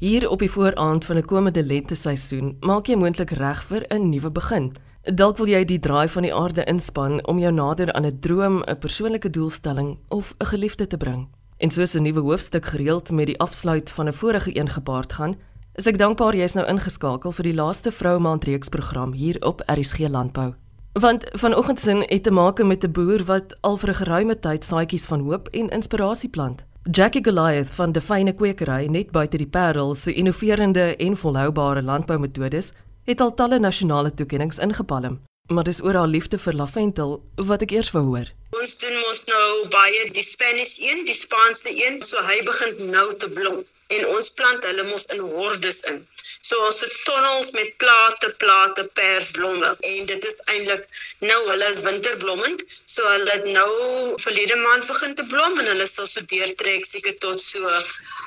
Hier op die vooraand van 'n komende lenteseisoen maak jy moontlik reg vir 'n nuwe begin. Dalk wil jy die draai van die aarde inspann om jou nader aan 'n droom, 'n persoonlike doelstelling of 'n geliefde te bring. En soos 'n nuwe hoofstuk gereeld met die afsluit van 'n vorige een gepaard gaan, is ek dankbaar jy is nou ingeskakel vir die laaste Vrouemaand reeks program hier op RSG Landbou. Want vanoggend sin het te maak met 'n boer wat al vir 'n geruime tyd saadjies van hoop en inspirasie plant. Jackie Goliath van Define Kwekery net buite die Parel se innoverende en volhoubare landboumetodes het al talle nasionale toekenninge ingepalm. Maar dis oor haar liefde vir lavendel wat ek eers wou hoor. Ons doen mos nou baie die Spanish een, die Spaanse een, so hy begin nou te blom en ons plant hulle mos in hordes in. So ons het tonnels met plate, plate persblomme en dit is eintlik nou hulle is winterblommend. So hulle het nou verlede maand begin te blom en hulle sal so deurtrek seker tot so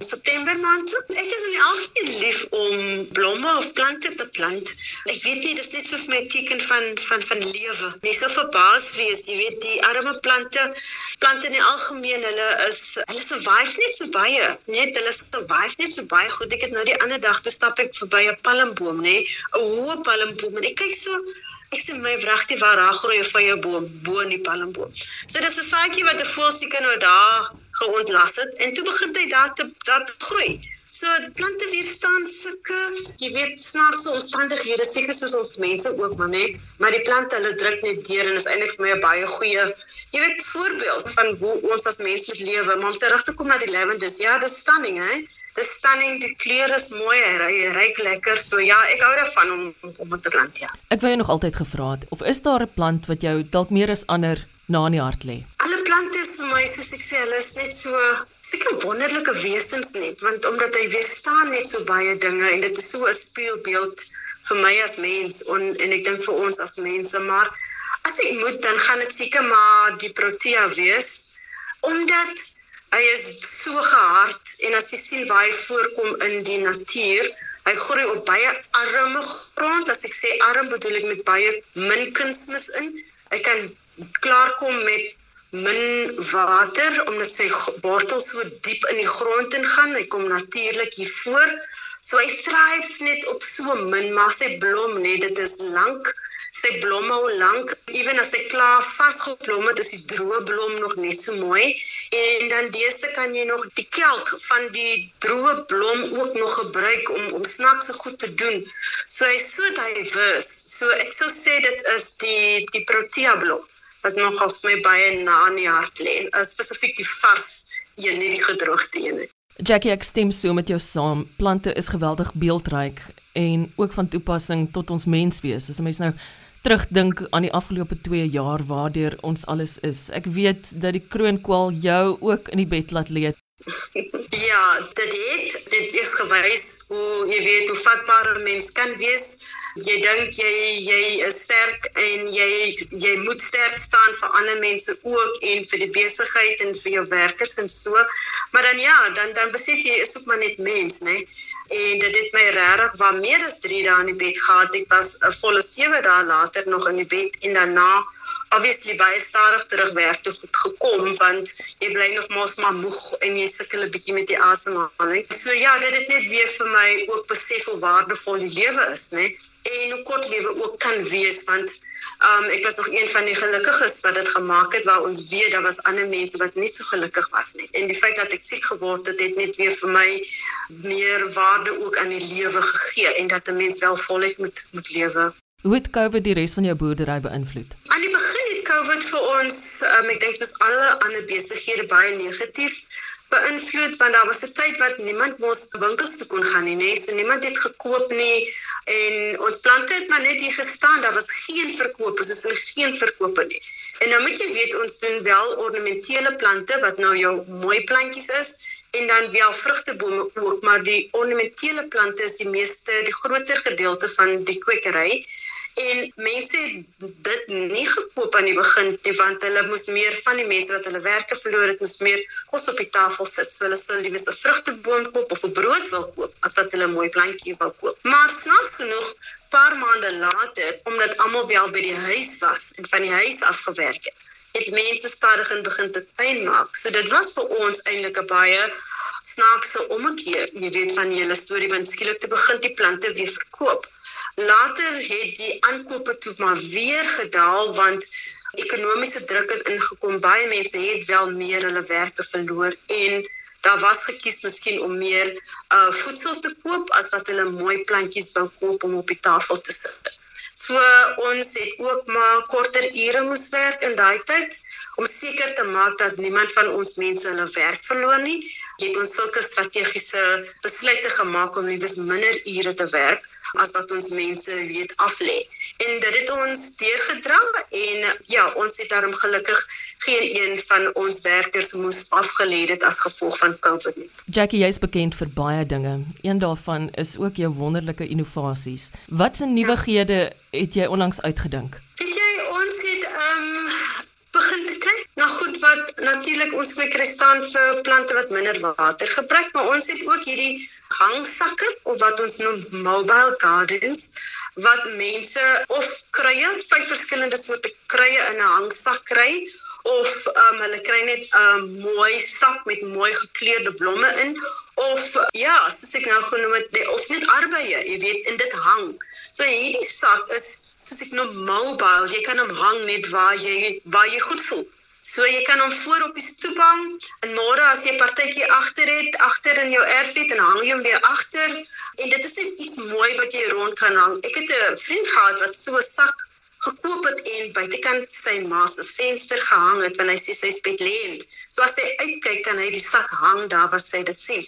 September maand. Ek is in die algemeen lief om blomme of plante te plant. Ek weet nie dis net so vir my teken van van van lewe. Nie so verbaas wees, jy weet die arme plante plante in die algemeen hulle is hulle survive net so baie. Net hulle survive net so baie goed. Ek het nou die ander dag te stap verby 'n palmboom, nê, 'n hoë palmboom en ek kyk so ek sê my wragtig waar daar groei 'n vrye boom bo in die palmboom. So dis 'n saadjie wat 'n voelsieke nou daar geontlas het en toe begin hy daar te dat groei. So plante weerstaan sulke, jy weet, snaakse omstandighede, seker soos ons mense ook maar net, maar die plante hulle druk net deur en is eintlik vir my 'n baie goeie, jy weet, voorbeeld van hoe ons as mens moet lewe. Maar om terug te kom na die lavenders, ja, dis stunning, hè? Dis stunning, die kleur is mooi, hy ryk lekker. So ja, ek hou daarvan om om te plant, ja. Ek wou jou nog altyd gevra het of is daar 'n plant wat jou dalk meer as ander na in die hart lê? Alle plante is vir my soos ek sê, hulle is net so seker wonderlike wesens net, want omdat hy weerstaan net so baie dinge en dit is so 'n spieelbeeld vir my as mens on, en ek dink vir ons as mense, maar as ek moet dan gaan dit seker maar die protea wees omdat Hy is so gehard en as jy sien hy voorkom in die natuur, hy groei op baie arme grond. As ek sê arm bedoel ek met baie min kunsmis in. Hy kan klaarkom met min water omdat sy wortels so diep in die grond ingaan. Hy kom natuurlik hier voor. So hy thrive net op so min, maar sy blom net, dit is lank. Sy blomme al lank. Ewen as hy klaar vasgeblom het is die droë blom nog net so mooi. En dan deesde kan jy nog die kelk van die droë blom ook nog gebruik om om snaakse goed te doen. So hy is so diverse. So ek sou sê dit is die die protea blom wat nog as my baie na in die hart lê spesifiek die vars een nie die gedroogde een nie Jackie ek stem so met jou saam plante is geweldig beeldryk en ook van toepassing tot ons menswees as 'n mens nou terugdink aan die afgelope 2 jaar waardeur ons alles is. Ek weet dat die kroonkwal jou ook in die bed laat lê. ja, dit het dit is gewys hoe jy weet hoe vatbaar 'n mens kan wees jy dink jy jy is sterk en jy jy moet sterk staan vir ander mense ook en vir die besigheid en vir jou werkers en so. Maar dan ja, dan dan besef jy is ook maar net mens, né? En dit het my regtig waar meer as 3 dae in die bed gehad. Ek was 'n volle 7 dae later nog in die bed en daarna obviously baie stadig terug werk toe goed gekom want jy bly nog mos maar moeg en jy sukkel 'n bietjie met die asemhaling. So ja, dit het net weer vir my ook besef hoe waardevol die lewe is, né? En hoe kort lewe ook kan wees want um, ek was nog een van die gelukkiges wat dit gemaak het waar ons weet daar was ander mense wat nie so gelukkig was nie en die feit dat ek siek geword het het net weer vir my meer waarde ook aan die lewe gegee en dat 'n mens wel voluit moet moet lewe Hoe het COVID die res van jou boerdery beïnvloed? Aan COVID vir ons, um, ek dink soos alle ander besighede baie negatief beïnvloed want daar was 'n tyd wat niemand mos winkels toe kon gaan nie, nee, so niemand het gekoop nie en ons plante het maar net hier gestaan, daar was geen verkoop, soos er geen verkope nie. En nou moet jy weet ons doen wel ornamentele plante wat nou jou mooi plantjies is en dan wel vrugtebome ook, maar die ornamentele plante is die meeste die groter gedeelte van die kwekery. En mense het dit nie gekoop aan die begin nie want hulle moes meer van die mense wat hulle werke verloor het, moes meer kos op die tafel sit. So hulle sal liewer 'n vrugteboom koop of 'n brood wil koop as wat hulle 'n mooi plantjie wil koop. Maar snaaks genoeg, paar maande later, omdat almal wel by die huis was en van die huis af gewerk het, het mense stadig in begin te tuin maak. So dit was vir ons eintlik 'n baie snaakse ommekeer. Jy weet van die hele storie want skielik te begin die plante weer verkoop. Later het die aankope toe maar weer gedaal want ekonomiese druk het ingekom. Baie mense het wel meer hulle werke verloor en daar was gekies miskien om meer uh voedsel te koop as wat hulle mooi plantjies wou koop om op die tafel te sit. So ons het ook maar korter ure moes werk in daai tyd om seker te maak dat niemand van ons mense hulle werk verloor nie. Het ons sulke strategiese besluite gemaak om liewes minder ure te werk as wat ons mense weet aflê. En dit het ons deurgedra en ja, ons het daarom gelukkig geen een van ons werkers moes afgelê het as gevolg van COVID nie. Jackie, jy's bekend vir baie dinge. Een daarvan is ook jou wonderlike innovasies. Watse nuwighede het jy onlangs uitgedink? Weet jy, ons het ehm um, begin te kyk na goed wat natuurlik ons kwekery staan vir plante wat minder water gebruik, maar ons het ook hierdie hangsakke of wat ons noem mobile gardens wat mense of krye, vyf verskillende soorte krye in 'n hangsak kry of um, hulle kry net 'n um, mooi sak met mooi gekleurde blomme in of soos ek nou genoem het, of net arbeye, jy weet, en dit hang. So hierdie sak is soos ek noem mobile, jy kan hom hang net waar jy waar jy goed voel. So jy kan hom voor op die stoep hang en môre as jy 'n partytjie agter het, agter in jou erf het en hang jy hom weer agter en dit is net iets mooi wat jy rond kan hang. Ek het 'n vriend gehad wat so 'n sak gekoop het en buitekant sy ma se venster gehang het want hy sê sy's bedlend. So as hy uitkyk kan hy die sak hang daar wat sy dit sien.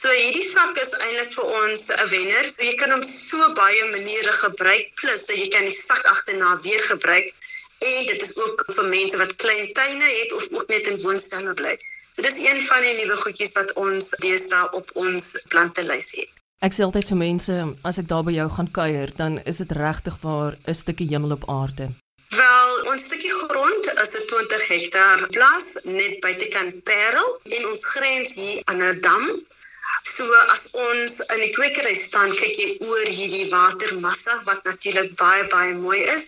So hierdie sak is eintlik vir ons 'n wenner. Jy kan hom so baie maniere gebruik plus dat jy kan die sak agterna weer gebruik en dit is ook vir mense wat klein tuine het of ook net in woonstelle bly. So dis een van die nuwe goedjies wat ons deesdae op ons plantelys het. Ek sê altyd vir mense, as ek daar by jou gaan kuier, dan is dit regtig vir 'n stukkie hemel op aarde. Wel, ons stukkie grond is 'n 20 hektaar plaas net buitekant Parel en ons grens hier aan 'n dam. So as ons in die kwekery staan, kyk jy oor hierdie watermassa wat natuurlik baie baie mooi is.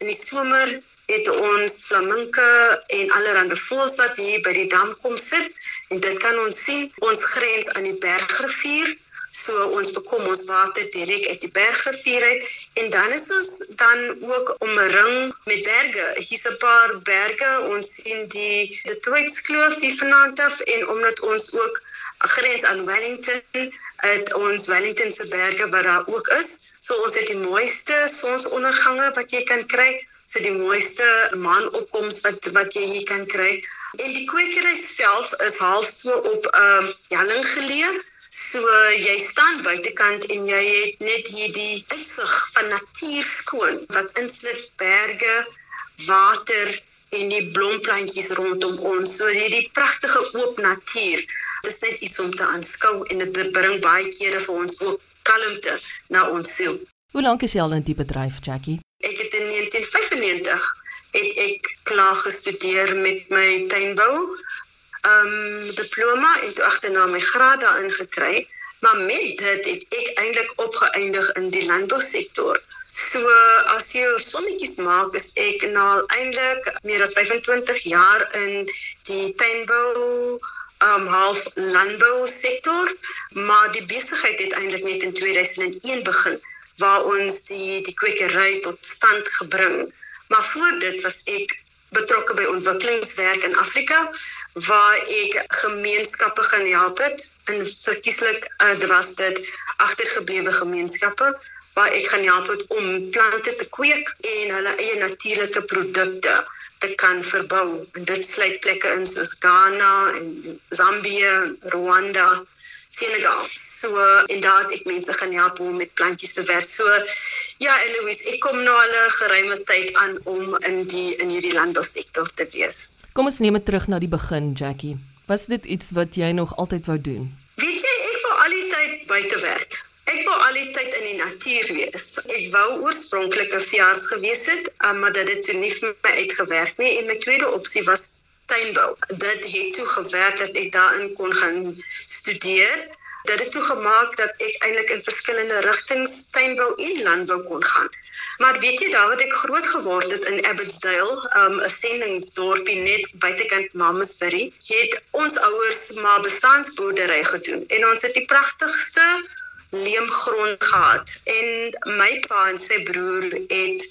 In die somer het ons flaminke en allerlei voëls wat hier by die dam kom sit en dit kan ons sien. Ons grens aan die Bergrivier So ons bekom ons water direk uit die bergrivier uit en dan is ons dan ook omring met berge. Hier's 'n paar berge. Ons sien die die Tweetskloof hier vanaand af en omdat ons ook grens aan Wellington, het ons Wellington se berge wat daar ook is. So ons het die mooiste sonsondergange wat jy kan kry se so die mooiste maanopkoms wat wat jy hier kan kry. En die kwekery self is half so op 'n uh, helling geleë. So jy staan buitekant en jy het net hierdie uitsig van natuur skoon wat insluit berge, water en die blomplantjies rondom ons. So hierdie pragtige oop natuur. Dit is net iets om te aanskou en dit bring baie kere vir ons ook kalmte na ons siel. Hoe lank is jy al in die bedryf, Jackie? Ek het in 1995 het ek klaar gestudeer met my tuinbou um diploma en toe agterna my graad daarin gekry. Maar met dit het ek eintlik opgeëindig in die landbousektor. So as jy sommetjies maak, is ek nou eintlik meer as 25 jaar in die tuinbou um half landbou sektor, maar die besigheid het eintlik net in 2001 begin waar ons die die kwekery tot stand gebring. Maar voor dit was ek betrokke by ontwikkelingswerk in Afrika waar ek gemeenskappe gaan help het. En verkieslik uh, was dit agtergeblewe gemeenskappe waar ek gaan help het om plante te kweek en hulle eie natuurlike produkte te kan verbou. En dit sluit plekke in soos Ghana en Zambië, Rwanda Senegal. So en daar het ek mense gaan help om met plantjies te werk. So ja, Eloise, ek kom nou al 'n geruime tyd aan om in die in hierdie landbousektor te wees. Kom ons neem dit terug na die begin, Jackie. Was dit iets wat jy nog altyd wou doen? Weet jy, ek wou al die tyd buite werk. Ek wou al die tyd in die natuur wees. Ek wou oorspronklik 'n veearts gewees het, um, maar dit het toe nie vir my uitgewerk nie en my tweede opsie was tuinbou. Dit het toe gewerk dat ek daarin kon gaan studeer. Dit het toe gemaak dat ek eintlik in verskillende rigtings tuinbou en landbou kon gaan. Maar weet jy daar wat ek groot geword het in Abbotsdale, um, 'n sendingsdorpie net buitekant Mamasbury, het ons ouers maar bestandsboerdery gedoen en ons het die pragtigste leemgrond gehad en my pa en sy broer het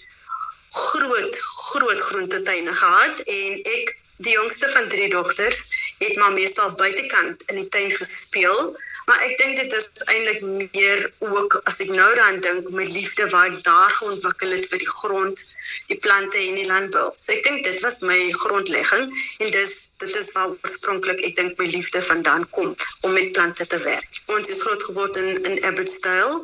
groot groot groentetuine gehad en ek die jongste van drie dogters het maar meestal buitekant in die tuin gespeel maar ek dink dit is eintlik meer ook as ek nou daaraan dink my liefde wat ek daar geontwikkel het vir die grond die plante en die landbou. So ek dink dit was my grondlegging en dis dit is waar oorspronklik ek dink my liefde vandaan kom om met plante te werk. Ons is groot geword in in Abbotsdale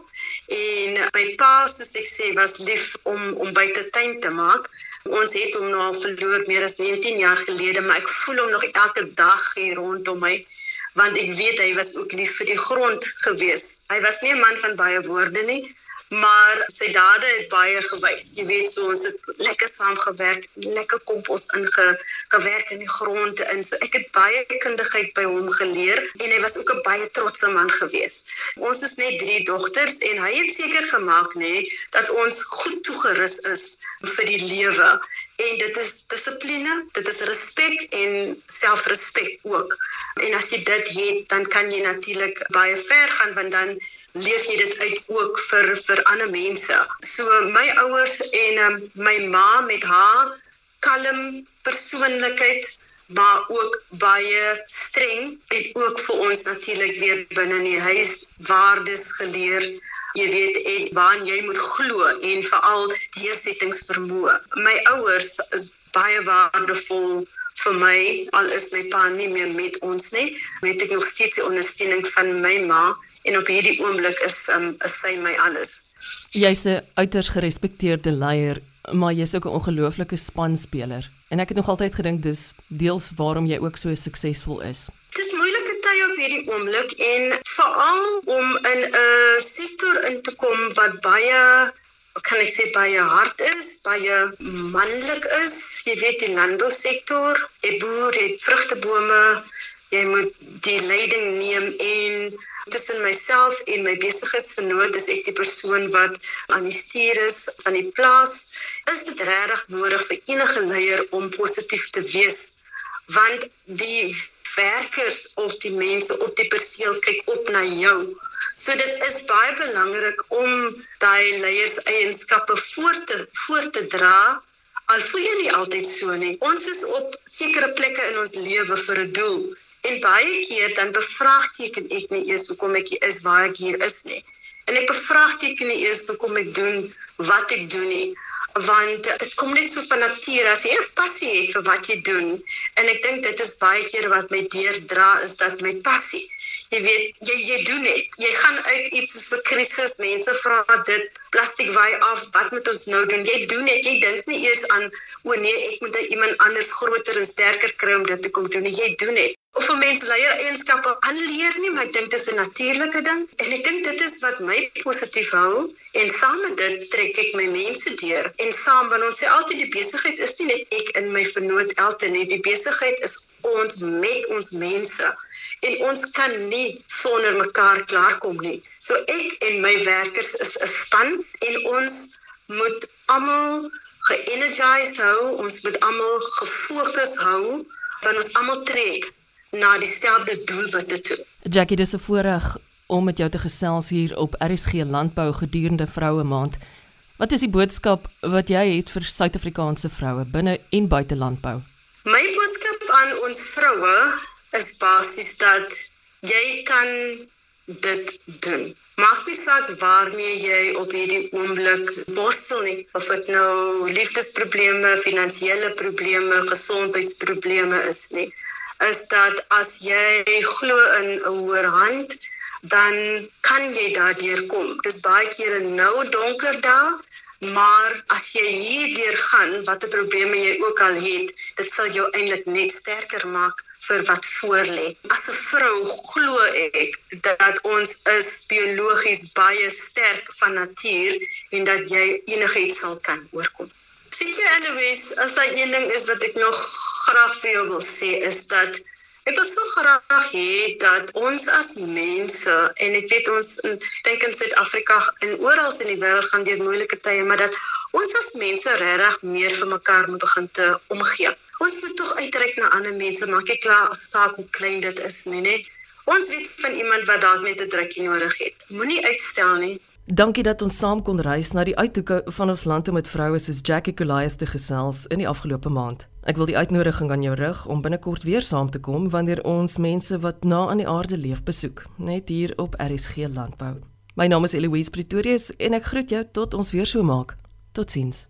en my pa soos ek sê was lief om om buite tuin te maak Ons het hom nou al verloor meer as 19 jaar gelede, maar ek voel hom nog elke dag hier rondom my want ek weet hy was ook lief vir die grond gewees. Hy was nie 'n man van baie woorde nie, maar sy dade het baie gewys. Jy weet so ons het lekker saam gewerk, lekker kompos ingewerk in die grond in. So ek het baie kundigheid by hom geleer en hy was ook 'n baie trotse man gewees. Ons is net drie dogters en hy het seker gemaak nê dat ons goed toegerus is vir die lewe en dit is dissipline, dit is respek en selfrespek ook. En as jy dit het, dan kan jy natuurlik baie ver gaan want dan leef jy dit uit ook vir vir ander mense. So my ouers en um, my ma met haar kalm persoonlikheid maar ook baie streng en ook vir ons natuurlik weer binne in die huis waardes geleer jy weet en waar jy moet glo en veral deursettingsvermoë. My ouers is baie waardevol vir my al is my pa nie meer met ons nie. Weet ek nog steeds die ondersteuning van my ma en op hierdie oomblik is um, is sy my alles. Jy's 'n uiters gerespekteerde leier, maar jy's ook 'n ongelooflike spanspeler. En ek het nog altyd gedink dis deels waarom jy ook so suksesvol is. Dis moeilik op hierdie oomblik en veral om in 'n sektor in te kom wat baie kan ek sê baie hard is, baie manlik is. Jy weet die landbousektor, 'n boer het vrugtebome, jy moet die leiding neem en tussen myself en my besigheidsvernoot is ek die persoon wat aan die stuur is van die plaas. Is dit regtig nodig vir enige leier om positief te wees? Want die werkers of die mense op die perseel kyk op na jou. So dit is baie belangrik om daai leierseienskappe voort te voort te dra. Al voel jy nie altyd so nie. Ons is op sekere plekke in ons lewe vir 'n doel. En baie keer dan bevraagteken ek nie eers hoekom ek hier is waar ek hier is nie. En ek bevraagteken nie eers hoekom ek doen wat ek doen nie want dit kom net so van nature as jy 'n passie het vir wat jy doen en ek dink dit is baie keer wat my deurdra is dat my passie jy weet jy jy doen dit jy gaan uit iets so 'n krisis mense vra dit plastiek waai af wat moet ons nou doen? Jy doen dit jy dink nie eers aan o nee ek moet iemand anders groter en sterker kry om dit te kom doen jy doen dit of 'n mens leier eienskappe aanleer nie, maar ek dink dit is 'n natuurlike ding en ek dink dit is wat my positief hou en saam met dit trek ek my mense deur en saam want ons sê altyd die besigheid is nie net ek in my vernoot Elton nie, die besigheid is ons met ons mense en ons kan nie sonder mekaar klaarkom nie. So ek en my werkers is 'n span en ons moet almal ge-energize hou, ons moet almal gefokus hou want ons almal trek na dieselfde doelwitte toe. Jackie, dis 'n voorreg om met jou te gesels hier op RSG Landbou gedurende Vroue Maand. Wat is die boodskap wat jy het vir Suid-Afrikaanse vroue binne en buite landbou? My boodskap aan ons vroue is basies dat jy kan dit doen. Maak nie saak waarmee jy op hierdie oomblik worstel nie, of dit nou liefdesprobleme, finansiële probleme, gesondheidsprobleme is nie is dat as jy glo in 'n hoër hand, dan kan jy daardeur kom. Dis baie keer nou donker daar, maar as jy hierdeur gaan, watter probleme jy ook al het, dit sal jou eintlik net sterker maak vir wat voorlê. As 'n vrou glo ek dat ons is biologies baie sterk van natuur en dat jy enigiets sal kan oorkom. Weet jy Louise, as daar een ding is wat ek nog graag vir jou wil sê is dat Ek wil so graag hê dat ons as mense en ek weet ons dink in Suid-Afrika en oral in die wêreld gaan deur moeilike tye, maar dat ons as mense regtig meer vir mekaar moet begin te omgee. Ons moet tog uitreik na ander mense, maak nie klaar as saak hoe klein dit is nie, net. Ons weet van iemand wat dalk net 'n drukkie nodig het. Moenie uitstel nie. Dankie dat ons saam kon reis na die uithoeke van ons land om met vroue soos Jackie Goliath te gesels in die afgelope maand. Ek wil die uitnodiging aan jou rig om binnekort weer saam te kom wanneer ons mense wat na aan die aarde leef besoek, net hier op RSG Landbou. My naam is Eloise Pretorius en ek groet jou tot ons weer so maak. Totsiens.